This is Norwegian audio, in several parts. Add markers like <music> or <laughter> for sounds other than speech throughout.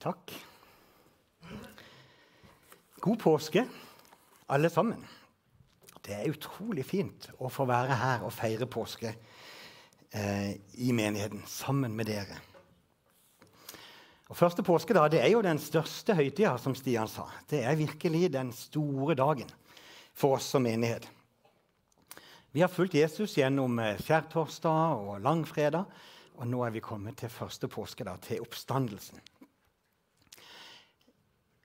Takk. God påske, alle sammen. Det er utrolig fint å få være her og feire påske eh, i menigheten sammen med dere. Og Første påskedag det er jo den største høytida, som Stian sa. Det er virkelig den store dagen for oss som menighet. Vi har fulgt Jesus gjennom eh, skjærtorsdag og langfredag, og nå er vi kommet til første påskedag, til oppstandelsen.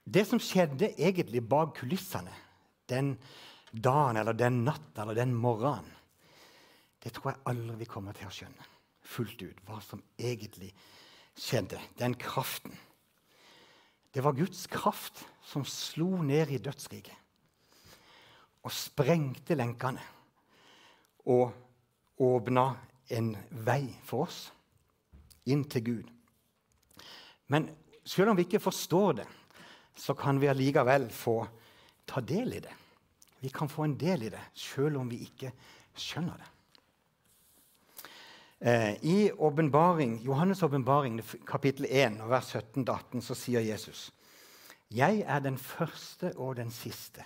Det som skjedde egentlig bak kulissene den dagen eller den natta eller den morgenen, det tror jeg aldri vi kommer til å skjønne fullt ut. Hva som egentlig skjedde. Den kraften. Det var Guds kraft som slo ned i dødsriket og sprengte lenkene og åpna en vei for oss inn til Gud. Men selv om vi ikke forstår det, så kan vi allikevel få ta del i det. Vi kan få en del i det selv om vi ikke skjønner det. Eh, I Johannes' åpenbaring, kapittel 1, vers 17-18, så sier Jesus.: Jeg er den første og den siste.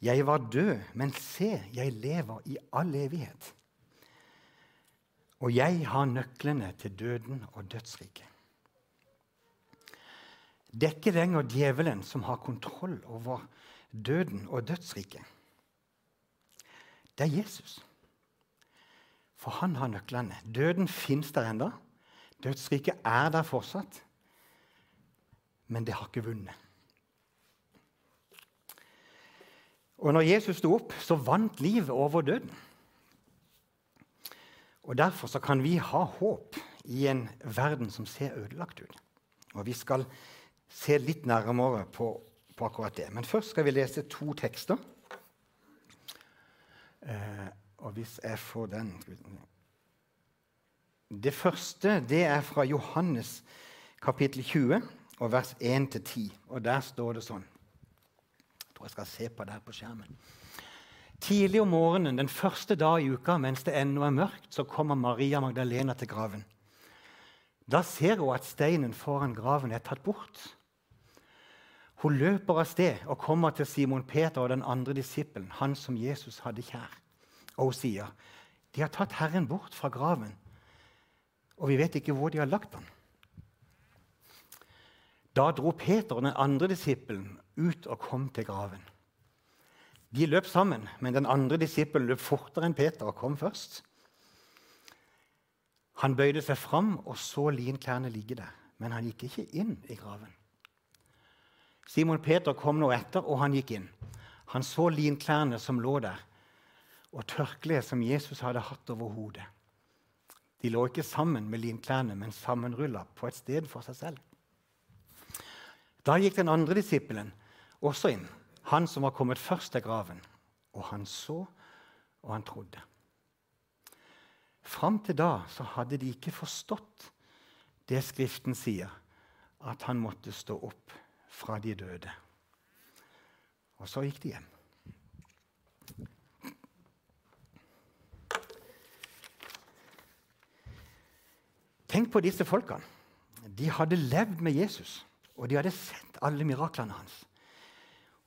Jeg var død, men se, jeg lever i all evighet. Og jeg har nøklene til døden og dødsriket. Det er ikke lenger djevelen som har kontroll over døden og dødsriket. Det er Jesus. For han har nøklene. Døden fins der ennå. Dødsriket er der fortsatt. Men det har ikke vunnet. Og når Jesus sto opp, så vant livet over døden. Og Derfor så kan vi ha håp i en verden som ser ødelagt ut. Og Vi skal se litt nærmere på, på, akkurat det. Men først skal vi lese to tekster. Eh, og hvis jeg får den Det første det er fra Johannes kapittel 20 og vers 1-10. Og der står det sånn Jeg tror jeg skal se på det på skjermen. Tidlig om morgenen den første dag i uka mens det ennå er mørkt, så kommer Maria Magdalena til graven. Da ser hun at steinen foran graven er tatt bort. Hun løper av sted og kommer til Simon Peter og den andre disippelen, han som Jesus hadde kjær. Og hun sier, 'De har tatt Herren bort fra graven, og vi vet ikke hvor de har lagt ham.' Da dro Peter og den andre disippelen ut og kom til graven. De løp sammen, men den andre disippelen løp fortere enn Peter og kom først. Han bøyde seg fram og så linklærne ligge der, men han gikk ikke inn i graven. Simon Peter kom nå etter, og han gikk inn. Han så linklærne som lå der, og tørkleet som Jesus hadde hatt over hodet. De lå ikke sammen med linklærne, men sammenrulla på et sted for seg selv. Da gikk den andre disippelen også inn, han som var kommet først til graven. Og han så, og han trodde. Fram til da så hadde de ikke forstått det Skriften sier, at han måtte stå opp fra de døde. Og så gikk de hjem. Tenk på disse folkene. De hadde levd med Jesus, og de hadde sett alle miraklene hans.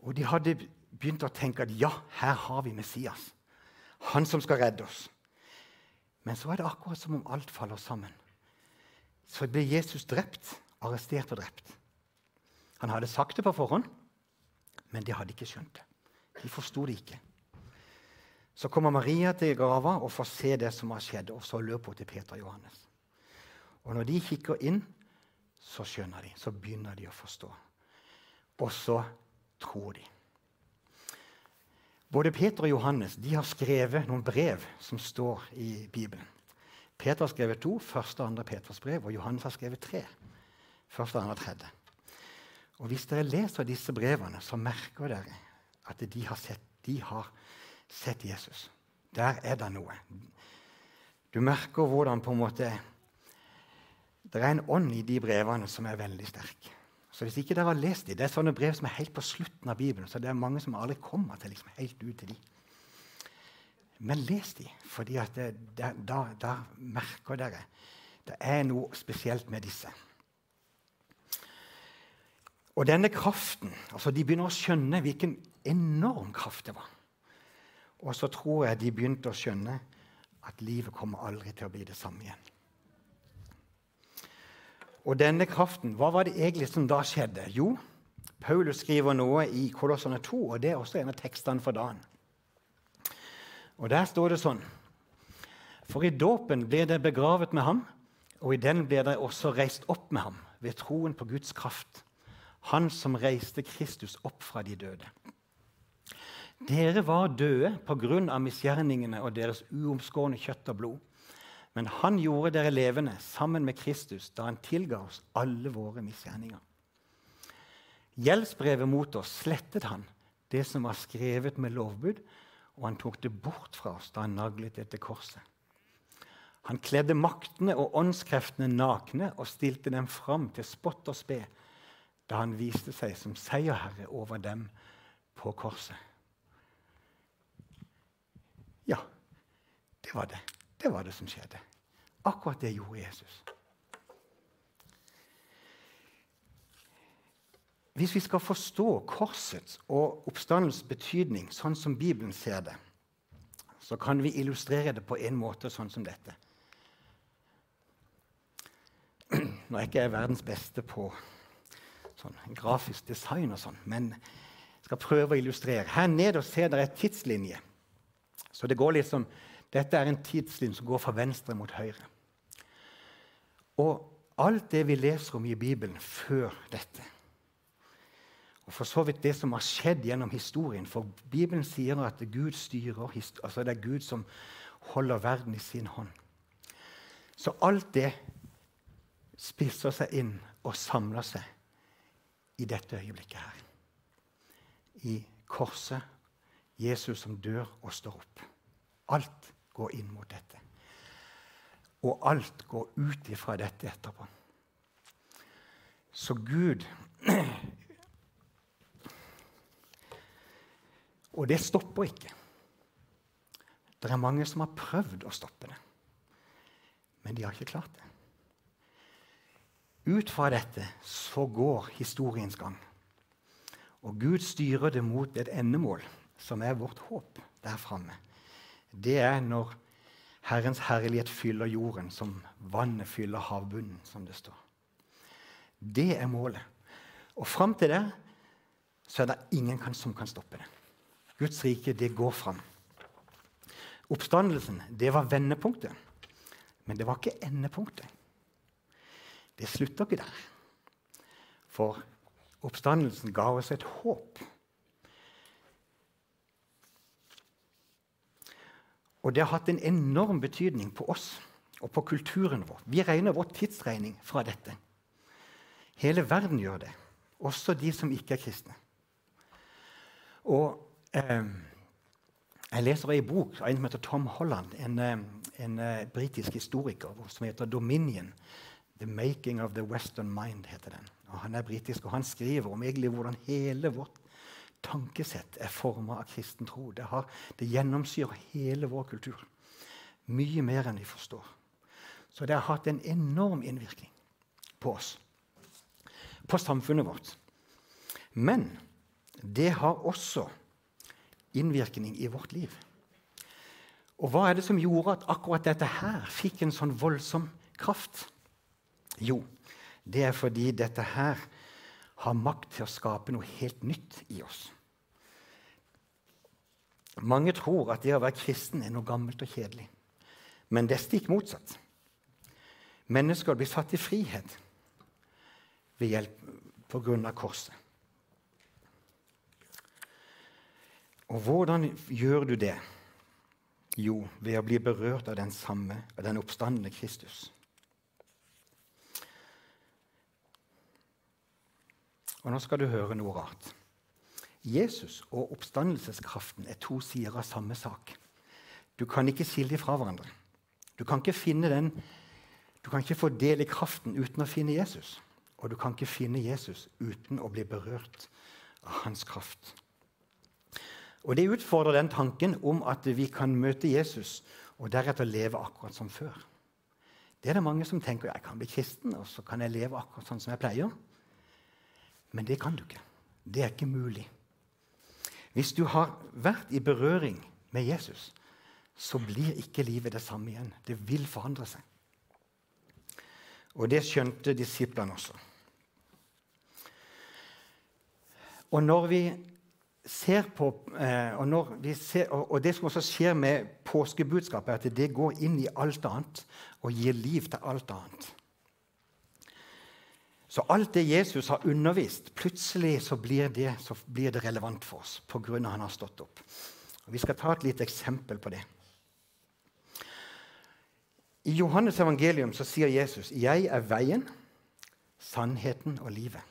Og de hadde begynt å tenke at ja, her har vi Messias. Han som skal redde oss. Men så er det akkurat som om alt faller sammen. Så ble Jesus drept, arrestert og drept. Han hadde sagt det på forhånd, men de hadde ikke skjønt det. De forsto det ikke. Så kommer Maria til grava og får se det som har skjedd, og så løper hun til Peter og Johannes. Og når de kikker inn, så skjønner de, så begynner de å forstå. Og så tror de. Både Peter og Johannes de har skrevet noen brev som står i Bibelen. Peter har skrevet to, første og andre Peters brev, og Johannes har skrevet tre. første, og andre tredje. Og Hvis dere leser disse brevene, så merker dere at de har sett, de har sett Jesus. Der er det noe. Du merker hvordan på en måte Det er en ånd i de brevene som er veldig sterk. Så hvis ikke dere har lest dem, Det er sånne brev som er helt på slutten av Bibelen. så det er mange som aldri kommer til liksom helt ut til dem. Men les dem, for da merker dere det er noe spesielt med disse. Og denne kraften altså De begynner å skjønne hvilken enorm kraft det var. Og så tror jeg de begynte å skjønne at livet kommer aldri til å bli det samme igjen. Og denne kraften, hva var det egentlig som da skjedde? Jo, Paulus skriver noe i Kolossene 2, og det er også en av tekstene for dagen. Og Der står det sånn For i dåpen ble det begravet med ham, og i den ble det også reist opp med ham ved troen på Guds kraft, han som reiste Kristus opp fra de døde. Dere var døde pga. misgjerningene og deres uomskårne kjøtt og blod. Men han gjorde dere levende sammen med Kristus da han tilga oss alle våre misgjerninger. Gjeldsbrevet mot oss slettet han, det som var skrevet med lovbud, og han tok det bort fra oss da han naglet det til korset. Han kledde maktene og åndskreftene nakne og stilte dem fram til spott og spe da han viste seg som seierherre over dem på korset. Ja, det var det. Det var det som skjedde. Akkurat det gjorde Jesus. Hvis vi skal forstå korsets og oppstandelsens betydning sånn som Bibelen ser det, så kan vi illustrere det på en måte sånn som dette. Nå er ikke jeg verdens beste på sånn grafisk design, og sånn, men jeg skal prøve å illustrere. Her nede ser dere en tidslinje. Så det går liksom, Dette er en tidslinje som går fra venstre mot høyre. Og alt det vi leser om i Bibelen før dette, og for så vidt det som har skjedd gjennom historien For Bibelen sier at Gud styrer, altså det er Gud som holder verden i sin hånd. Så alt det spisser seg inn og samler seg i dette øyeblikket her. I korset, Jesus som dør og står opp. Alt går inn mot dette. Og alt går ut ifra dette etterpå. Så Gud <clears throat> Og det stopper ikke. Det er mange som har prøvd å stoppe det, men de har ikke klart det. Ut fra dette så går historiens gang. Og Gud styrer det mot et endemål, som er vårt håp der framme. Det er når Herrens herlighet fyller jorden, som vannet fyller havbunnen, som det står. Det er målet. Og fram til det så er det ingen som kan stoppe det. Guds rike, det går fram. Oppstandelsen, det var vendepunktet. Men det var ikke endepunktet. Det slutter ikke der. For oppstandelsen ga oss et håp. Og det har hatt en enorm betydning på oss og på kulturen vår. Vi regner vår tidsregning fra dette. Hele verden gjør det, også de som ikke er kristne. Og eh, Jeg leser ei bok av en som heter Tom Holland, en, eh, en uh, britisk historiker som heter 'Dominion'. 'The Making of the Western Mind'. heter den. Og han er britisk, og han skriver om egentlig hvordan hele vårt tankesett er forma av kristen tro. Det, det gjennomsyrer hele vår kultur. Mye mer enn vi forstår. Så det har hatt en enorm innvirkning på oss, på samfunnet vårt. Men det har også innvirkning i vårt liv. Og hva er det som gjorde at akkurat dette her fikk en sånn voldsom kraft? Jo, det er fordi dette her har makt til å skape noe helt nytt i oss. Mange tror at det å være kristen er noe gammelt og kjedelig. Men det er stikk motsatt. Mennesker blir satt i frihet ved hjelp av korset. Og hvordan gjør du det? Jo, ved å bli berørt av den samme, av den oppstandende Kristus. Og nå skal du høre noe rart. Jesus og oppstandelseskraften er to sider av samme sak. Du kan ikke skille dem fra hverandre. Du kan ikke finne den, du kan ikke få del i kraften uten å finne Jesus. Og du kan ikke finne Jesus uten å bli berørt av hans kraft. Og Det utfordrer den tanken om at vi kan møte Jesus og deretter leve akkurat som før. Det er det mange som tenker jeg kan bli kristen og så kan jeg leve akkurat sånn som jeg pleier. Men det kan du ikke. Det er ikke mulig. Hvis du har vært i berøring med Jesus, så blir ikke livet det samme igjen. Det vil forandre seg. Og det skjønte disiplene også. Og når vi ser på eh, og, ser, og, det som også skjer med påskebudskapet, er at det går inn i alt annet og gir liv til alt annet. Så alt det Jesus har undervist, plutselig så blir det, så blir det relevant for oss pga. at han har stått opp. Og vi skal ta et lite eksempel på det. I Johannes evangelium så sier Jesus, 'Jeg er veien, sannheten og livet'.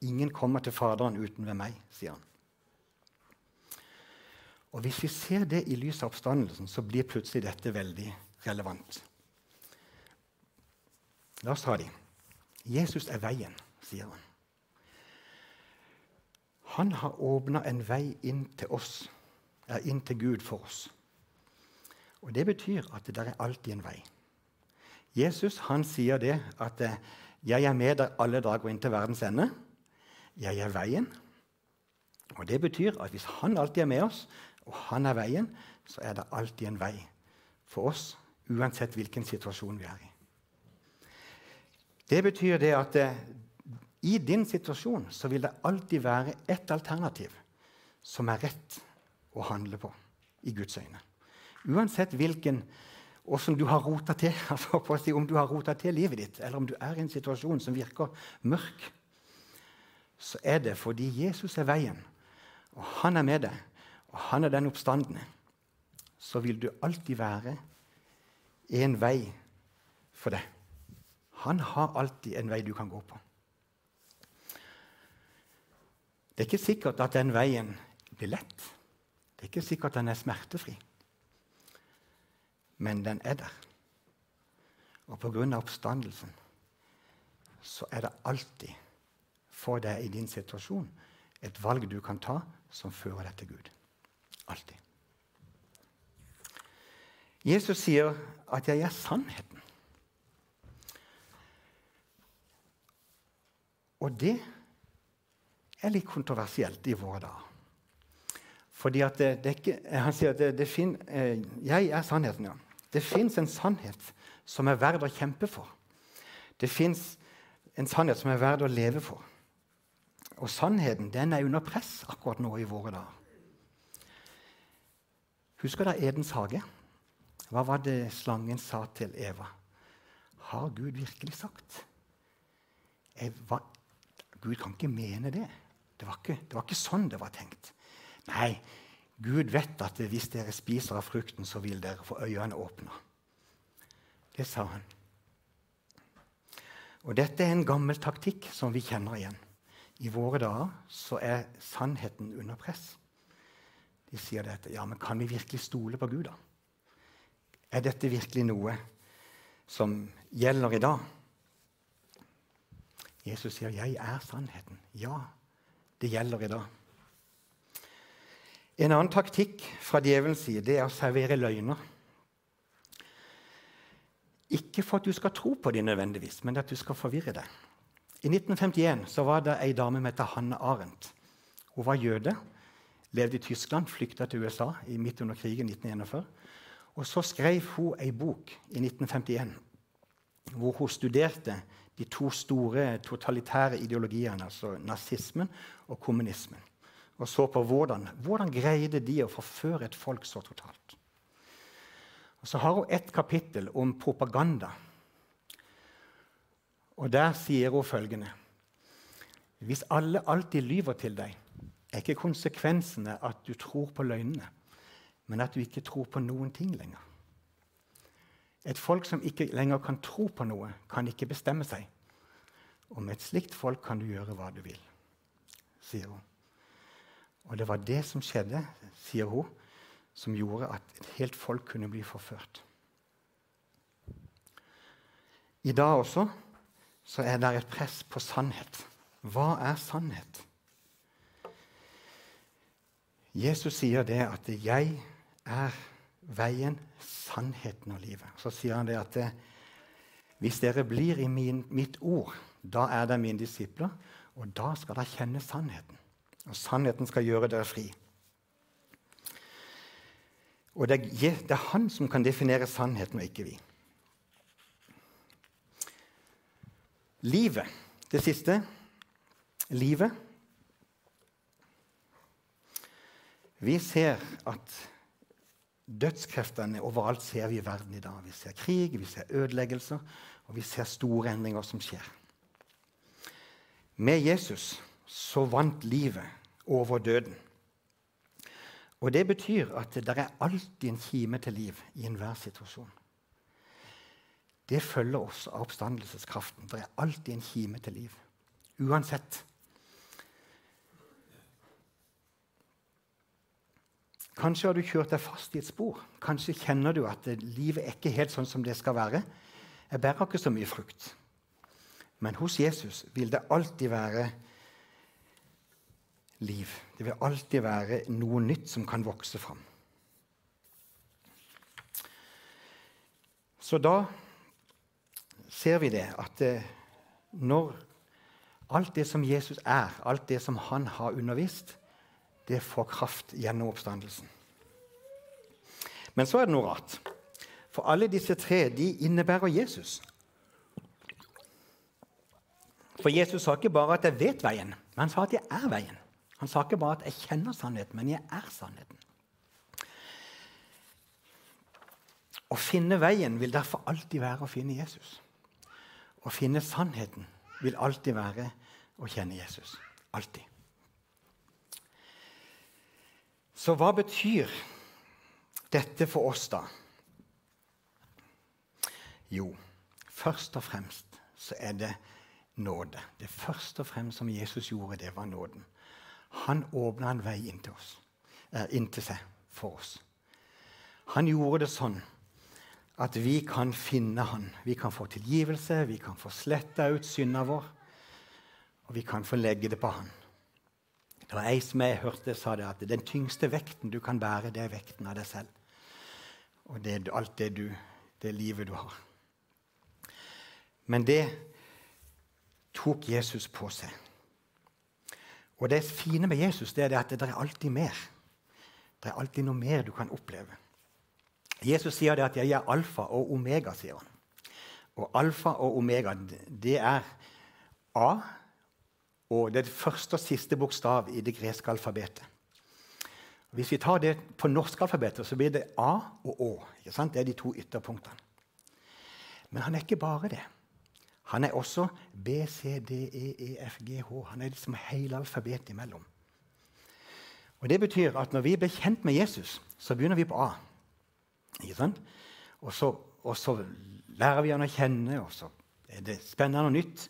Ingen kommer til Faderen uten ved meg, sier han. Og Hvis vi ser det i lys av oppstandelsen, så blir plutselig dette veldig relevant. La oss ta de. Jesus er veien, sier han. Han har åpna en vei inn til oss, inn til Gud for oss. Og Det betyr at det der er alltid en vei. Jesus han sier det at 'jeg er med deg alle dager inn til verdens ende'. Jeg er veien. Og Det betyr at hvis han alltid er med oss, og han er veien, så er det alltid en vei for oss, uansett hvilken situasjon vi er i. Det betyr det at det, i din situasjon så vil det alltid være ett alternativ som er rett å handle på i Guds øyne. Uansett hvilken du har rota til, <laughs> om du har rota til livet ditt, eller om du er i en situasjon som virker mørk, så er det fordi Jesus er veien, og han er med deg, og han er den oppstandende. Så vil du alltid være en vei for deg. Han har alltid en vei du kan gå på. Det er ikke sikkert at den veien blir lett. Det er ikke sikkert at den er smertefri. Men den er der. Og pga. oppstandelsen så er det alltid for deg i din situasjon et valg du kan ta som fører deg til Gud. Alltid. Jesus sier at 'jeg er sannheten'. Og det er litt kontroversielt i våre dager. Fordi at det, det ikke, Han sier at det, det fin, eh, 'jeg er sannheten', ja. Det fins en sannhet som er verd å kjempe for. Det fins en sannhet som er verd å leve for. Og sannheten den er under press akkurat nå i våre dager. Husker dere Edens hage? Hva var det slangen sa til Eva? Har Gud virkelig sagt? Eva, Gud kan ikke mene det. Det var ikke, det var ikke sånn det var tenkt. Nei, Gud vet at hvis dere spiser av frukten, så vil dere få øynene åpna. Det sa han. Og Dette er en gammel taktikk som vi kjenner igjen. I våre dager så er sannheten under press. De sier dette. Ja, men kan vi virkelig stole på Gud, da? Er dette virkelig noe som gjelder i dag? Jesus sier, 'Jeg er sannheten'. Ja, det gjelder i dag. En annen taktikk fra djevelens side det er å servere løgner. Ikke for at du skal tro på dem nødvendigvis, men at du skal forvirre deg. I 1951 så var det ei dame som het Hanne Arendt. Hun var jøde, levde i Tyskland, flykta til USA i midt under krigen 1941. Og Så skrev hun ei bok i 1951 hvor hun studerte de to store totalitære ideologiene, altså nazismen og kommunismen. Og så på hvordan, hvordan greide de å forføre et folk så totalt. Og Så har hun et kapittel om propaganda og Der sier hun følgende Hvis alle alltid lyver til deg, er ikke konsekvensene at du tror på løgnene, men at du ikke tror på noen ting lenger. Et folk som ikke lenger kan tro på noe, kan ikke bestemme seg. Og med et slikt folk kan du gjøre hva du vil, sier hun. Og det var det som skjedde, sier hun, som gjorde at et helt folk kunne bli forført. I dag også så er det et press på sannhet. Hva er sannhet? Jesus sier det at 'jeg er veien, sannheten og livet'. Så sier han det at Hvis dere blir i min, mitt ord, da er dere mine disipler, og da skal dere kjenne sannheten. Og sannheten skal gjøre dere fri. Og det er, det er han som kan definere sannheten, og ikke vi. Livet. Det siste. Livet. Vi ser at dødskreftene overalt ser vi i verden i dag. Vi ser krig, vi ser ødeleggelser, og vi ser store endringer som skjer. Med Jesus så vant livet over døden. Og Det betyr at det er alltid en kime til liv i enhver situasjon. Det følger oss av oppstandelseskraften. Det er alltid en kime til liv. Uansett. Kanskje har du kjørt deg fast i et spor. Kanskje kjenner du at livet er ikke helt sånn som det skal være. Jeg bærer ikke så mye frukt. Men hos Jesus vil det alltid være liv. Det vil alltid være noe nytt som kan vokse fram. Så da ser vi det at eh, når alt det som Jesus er, alt det som han har undervist, det får kraft gjennom oppstandelsen. Men så er det noe rart. For alle disse tre de innebærer Jesus. For Jesus sa ikke bare at 'jeg vet veien', men han sa at 'jeg er veien'. Han sa ikke bare at 'jeg kjenner sannheten', men 'jeg er sannheten'. Å finne veien vil derfor alltid være å finne Jesus. Å finne sannheten vil alltid være å kjenne Jesus. Alltid. Så hva betyr dette for oss, da? Jo, først og fremst så er det nåde. Det første og fremst som Jesus gjorde, det var nåden. Han åpna en vei inn til, oss, eh, inn til seg for oss. Han gjorde det sånn at vi kan finne Han. Vi kan få tilgivelse, vi kan få sletta ut synda vår, og vi kan få legge det på Han. Det var ei som jeg hørte sa det at den tyngste vekten du kan bære, det er vekten av deg selv. Og det er alt det, du, det livet du har. Men det tok Jesus på seg. Og det fine med Jesus det er at det er alltid mer. Det er alltid noe mer du kan oppleve. Jesus sier det at 'jeg er alfa og omega'. sier han. Og alfa og omega, det er A, og det er det første og siste bokstav i det greske alfabetet. Hvis vi tar det på norsk alfabetet, så blir det A og Å. Det er de to ytterpunktene. Men han er ikke bare det. Han er også B, C, D, E, E, F, G, H. Han er liksom hele alfabetet imellom. Og Det betyr at når vi blir kjent med Jesus, så begynner vi på A. Og så, og så lærer vi han å kjenne, og så er det spennende og nytt.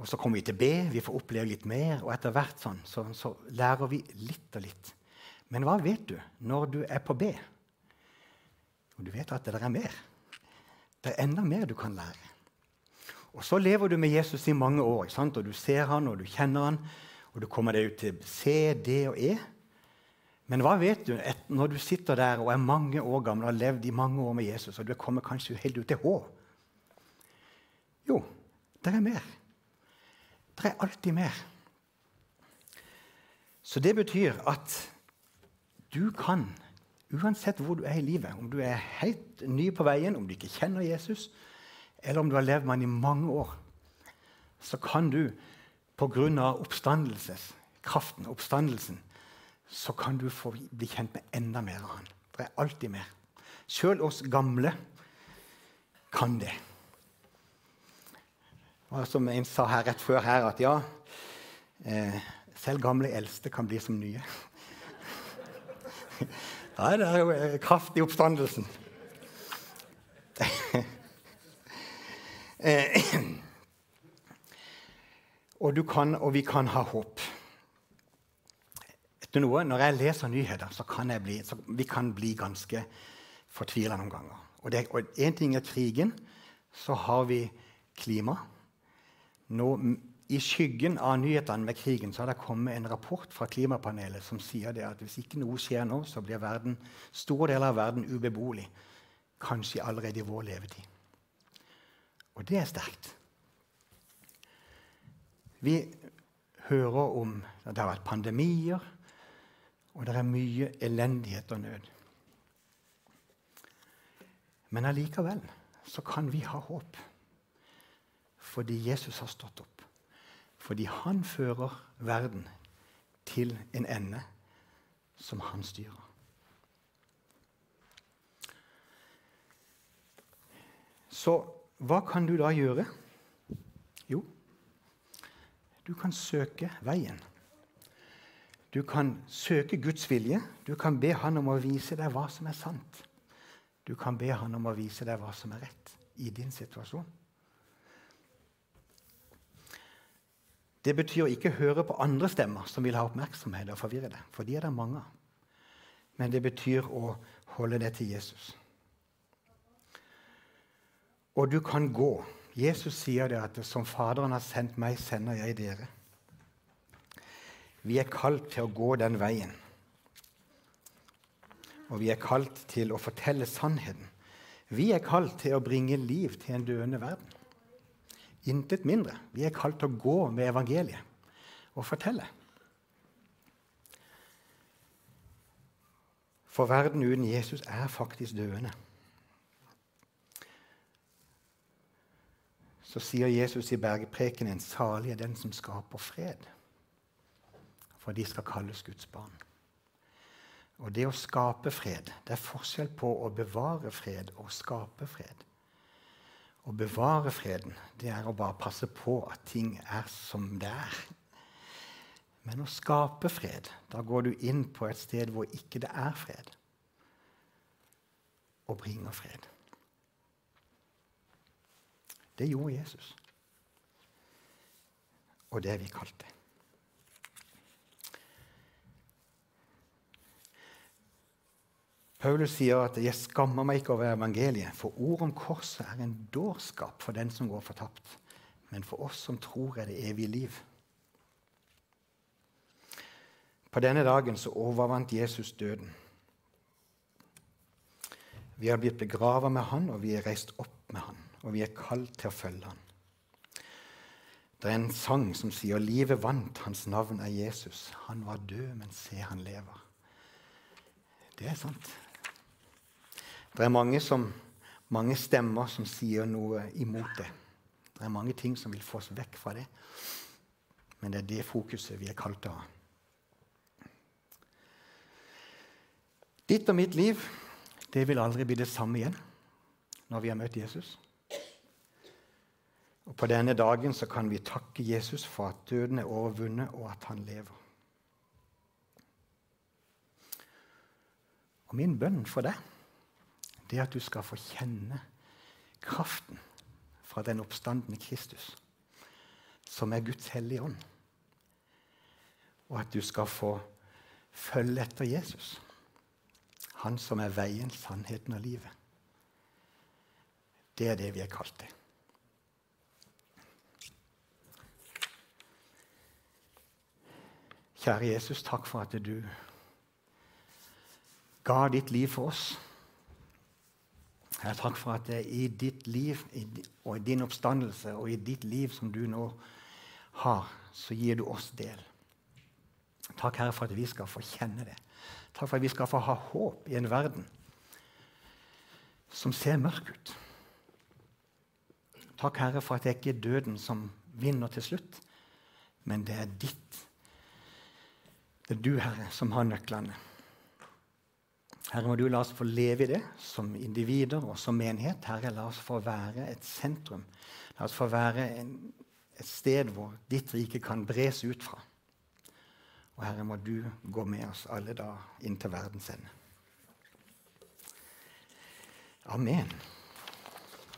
Og så kommer vi til B, vi får oppleve litt mer, og etter hvert sånn, så, så lærer vi litt og litt. Men hva vet du når du er på B? Og du vet at det er mer. Det er enda mer du kan lære. Og så lever du med Jesus i mange år, og du ser han, og du kjenner han, og du kommer deg ut til C, D og E. Men hva vet du når du sitter der og er mange år gammel og har levd i mange år med Jesus, og du kommer kanskje helt ut til H? Jo, det er mer. Det er alltid mer. Så det betyr at du kan, uansett hvor du er i livet, om du er helt ny på veien, om du ikke kjenner Jesus, eller om du har levd med han i mange år, så kan du pga. oppstandelseskraften, oppstandelsen, så kan du få bli kjent med enda mer av han. Det er alltid mer. Sjøl oss gamle kan det. Og som en sa her rett før her, at ja eh, Selv gamle eldste kan bli som nye. <laughs> ja, det er jo eh, kraft i oppstandelsen. <laughs> Eh, <clears throat> og, kan, og, vi kan ha håp. Etter noe, Når jeg leser nyheter, så kan bli, så vi kan bli ganske fortvila noen ganger. Og Én ting er krigen. Så har vi klima. Nå, I skyggen av nyhetene med krigen så har det kommet en rapport fra klimapanelet som sier at hvis ikke noe skjer nå, så blir verden, store deler av verden ubeboelig. Kanskje allerede i vår levetid. Og det er sterkt. Vi hører om at det har vært pandemier, og det er mye elendighet og nød. Men allikevel så kan vi ha håp fordi Jesus har stått opp. Fordi han fører verden til en ende som han styrer. Så hva kan du da gjøre? Jo, du kan søke veien. Du kan søke Guds vilje. Du kan be Han om å vise deg hva som er sant. Du kan be Han om å vise deg hva som er rett i din situasjon. Det betyr å ikke høre på andre stemmer som vil ha oppmerksomhet og forvirre deg, for de er det mange. Men det betyr å holde deg til Jesus. Og du kan gå. Jesus sier det at 'som Faderen har sendt meg, sender jeg dere'. Vi er kalt til å gå den veien. Og vi er kalt til å fortelle sannheten. Vi er kalt til å bringe liv til en døende verden. Intet mindre. Vi er kalt til å gå med evangeliet og fortelle. For verden uten Jesus er faktisk døende. Så sier Jesus i bergprekenen salig er den som skaper fred. For de skal kalles Guds barn. Og det å skape fred Det er forskjell på å bevare fred og skape fred. Å bevare freden, det er å bare passe på at ting er som det er. Men å skape fred, da går du inn på et sted hvor ikke det er fred, og bringer fred. Det gjorde Jesus. Og det er vi kalt det. Paulus sier at 'jeg skammer meg ikke over evangeliet', for ord om korset er en dårskap for den som går fortapt. Men for oss som tror, er det evig liv. På denne dagen så overvant Jesus døden. Vi har blitt begravet med han, og vi er reist opp med han. Og vi er kalt til å følge han. Det er en sang som sier 'Livet vant, hans navn er Jesus'. Han var død, men se, han lever. Det er sant. Det er mange, som, mange stemmer som sier noe imot det. Det er mange ting som vil få oss vekk fra det. Men det er det fokuset vi er kalt av. Ditt og mitt liv det vil aldri bli det samme igjen når vi har møtt Jesus. Og På denne dagen så kan vi takke Jesus for at døden er overvunnet, og at han lever. Og min bønn for deg det er at du skal få kjenne kraften fra den oppstandende Kristus, som er Guds hellige ånd. Og at du skal få følge etter Jesus, han som er veien, sannheten og livet. Det er det vi er kalt til. Kjære Jesus, takk for at du ga ditt liv for oss. Jeg takk for at det er i ditt liv og i din oppstandelse og i ditt liv som du nå har, så gir du oss del. Takk, Herre, for at vi skal få kjenne det. Takk for at vi skal få ha håp i en verden som ser mørk ut. Takk, Herre, for at det ikke er døden som vinner til slutt, men det er ditt. Det er du, Herre, som har nøklene. Herre, må du la oss få leve i det som individer og som menighet. Herre, la oss få være et sentrum. La oss få være en, et sted hvor ditt rike kan bres ut fra. Og Herre, må du gå med oss alle da inn til verdens ende. Amen.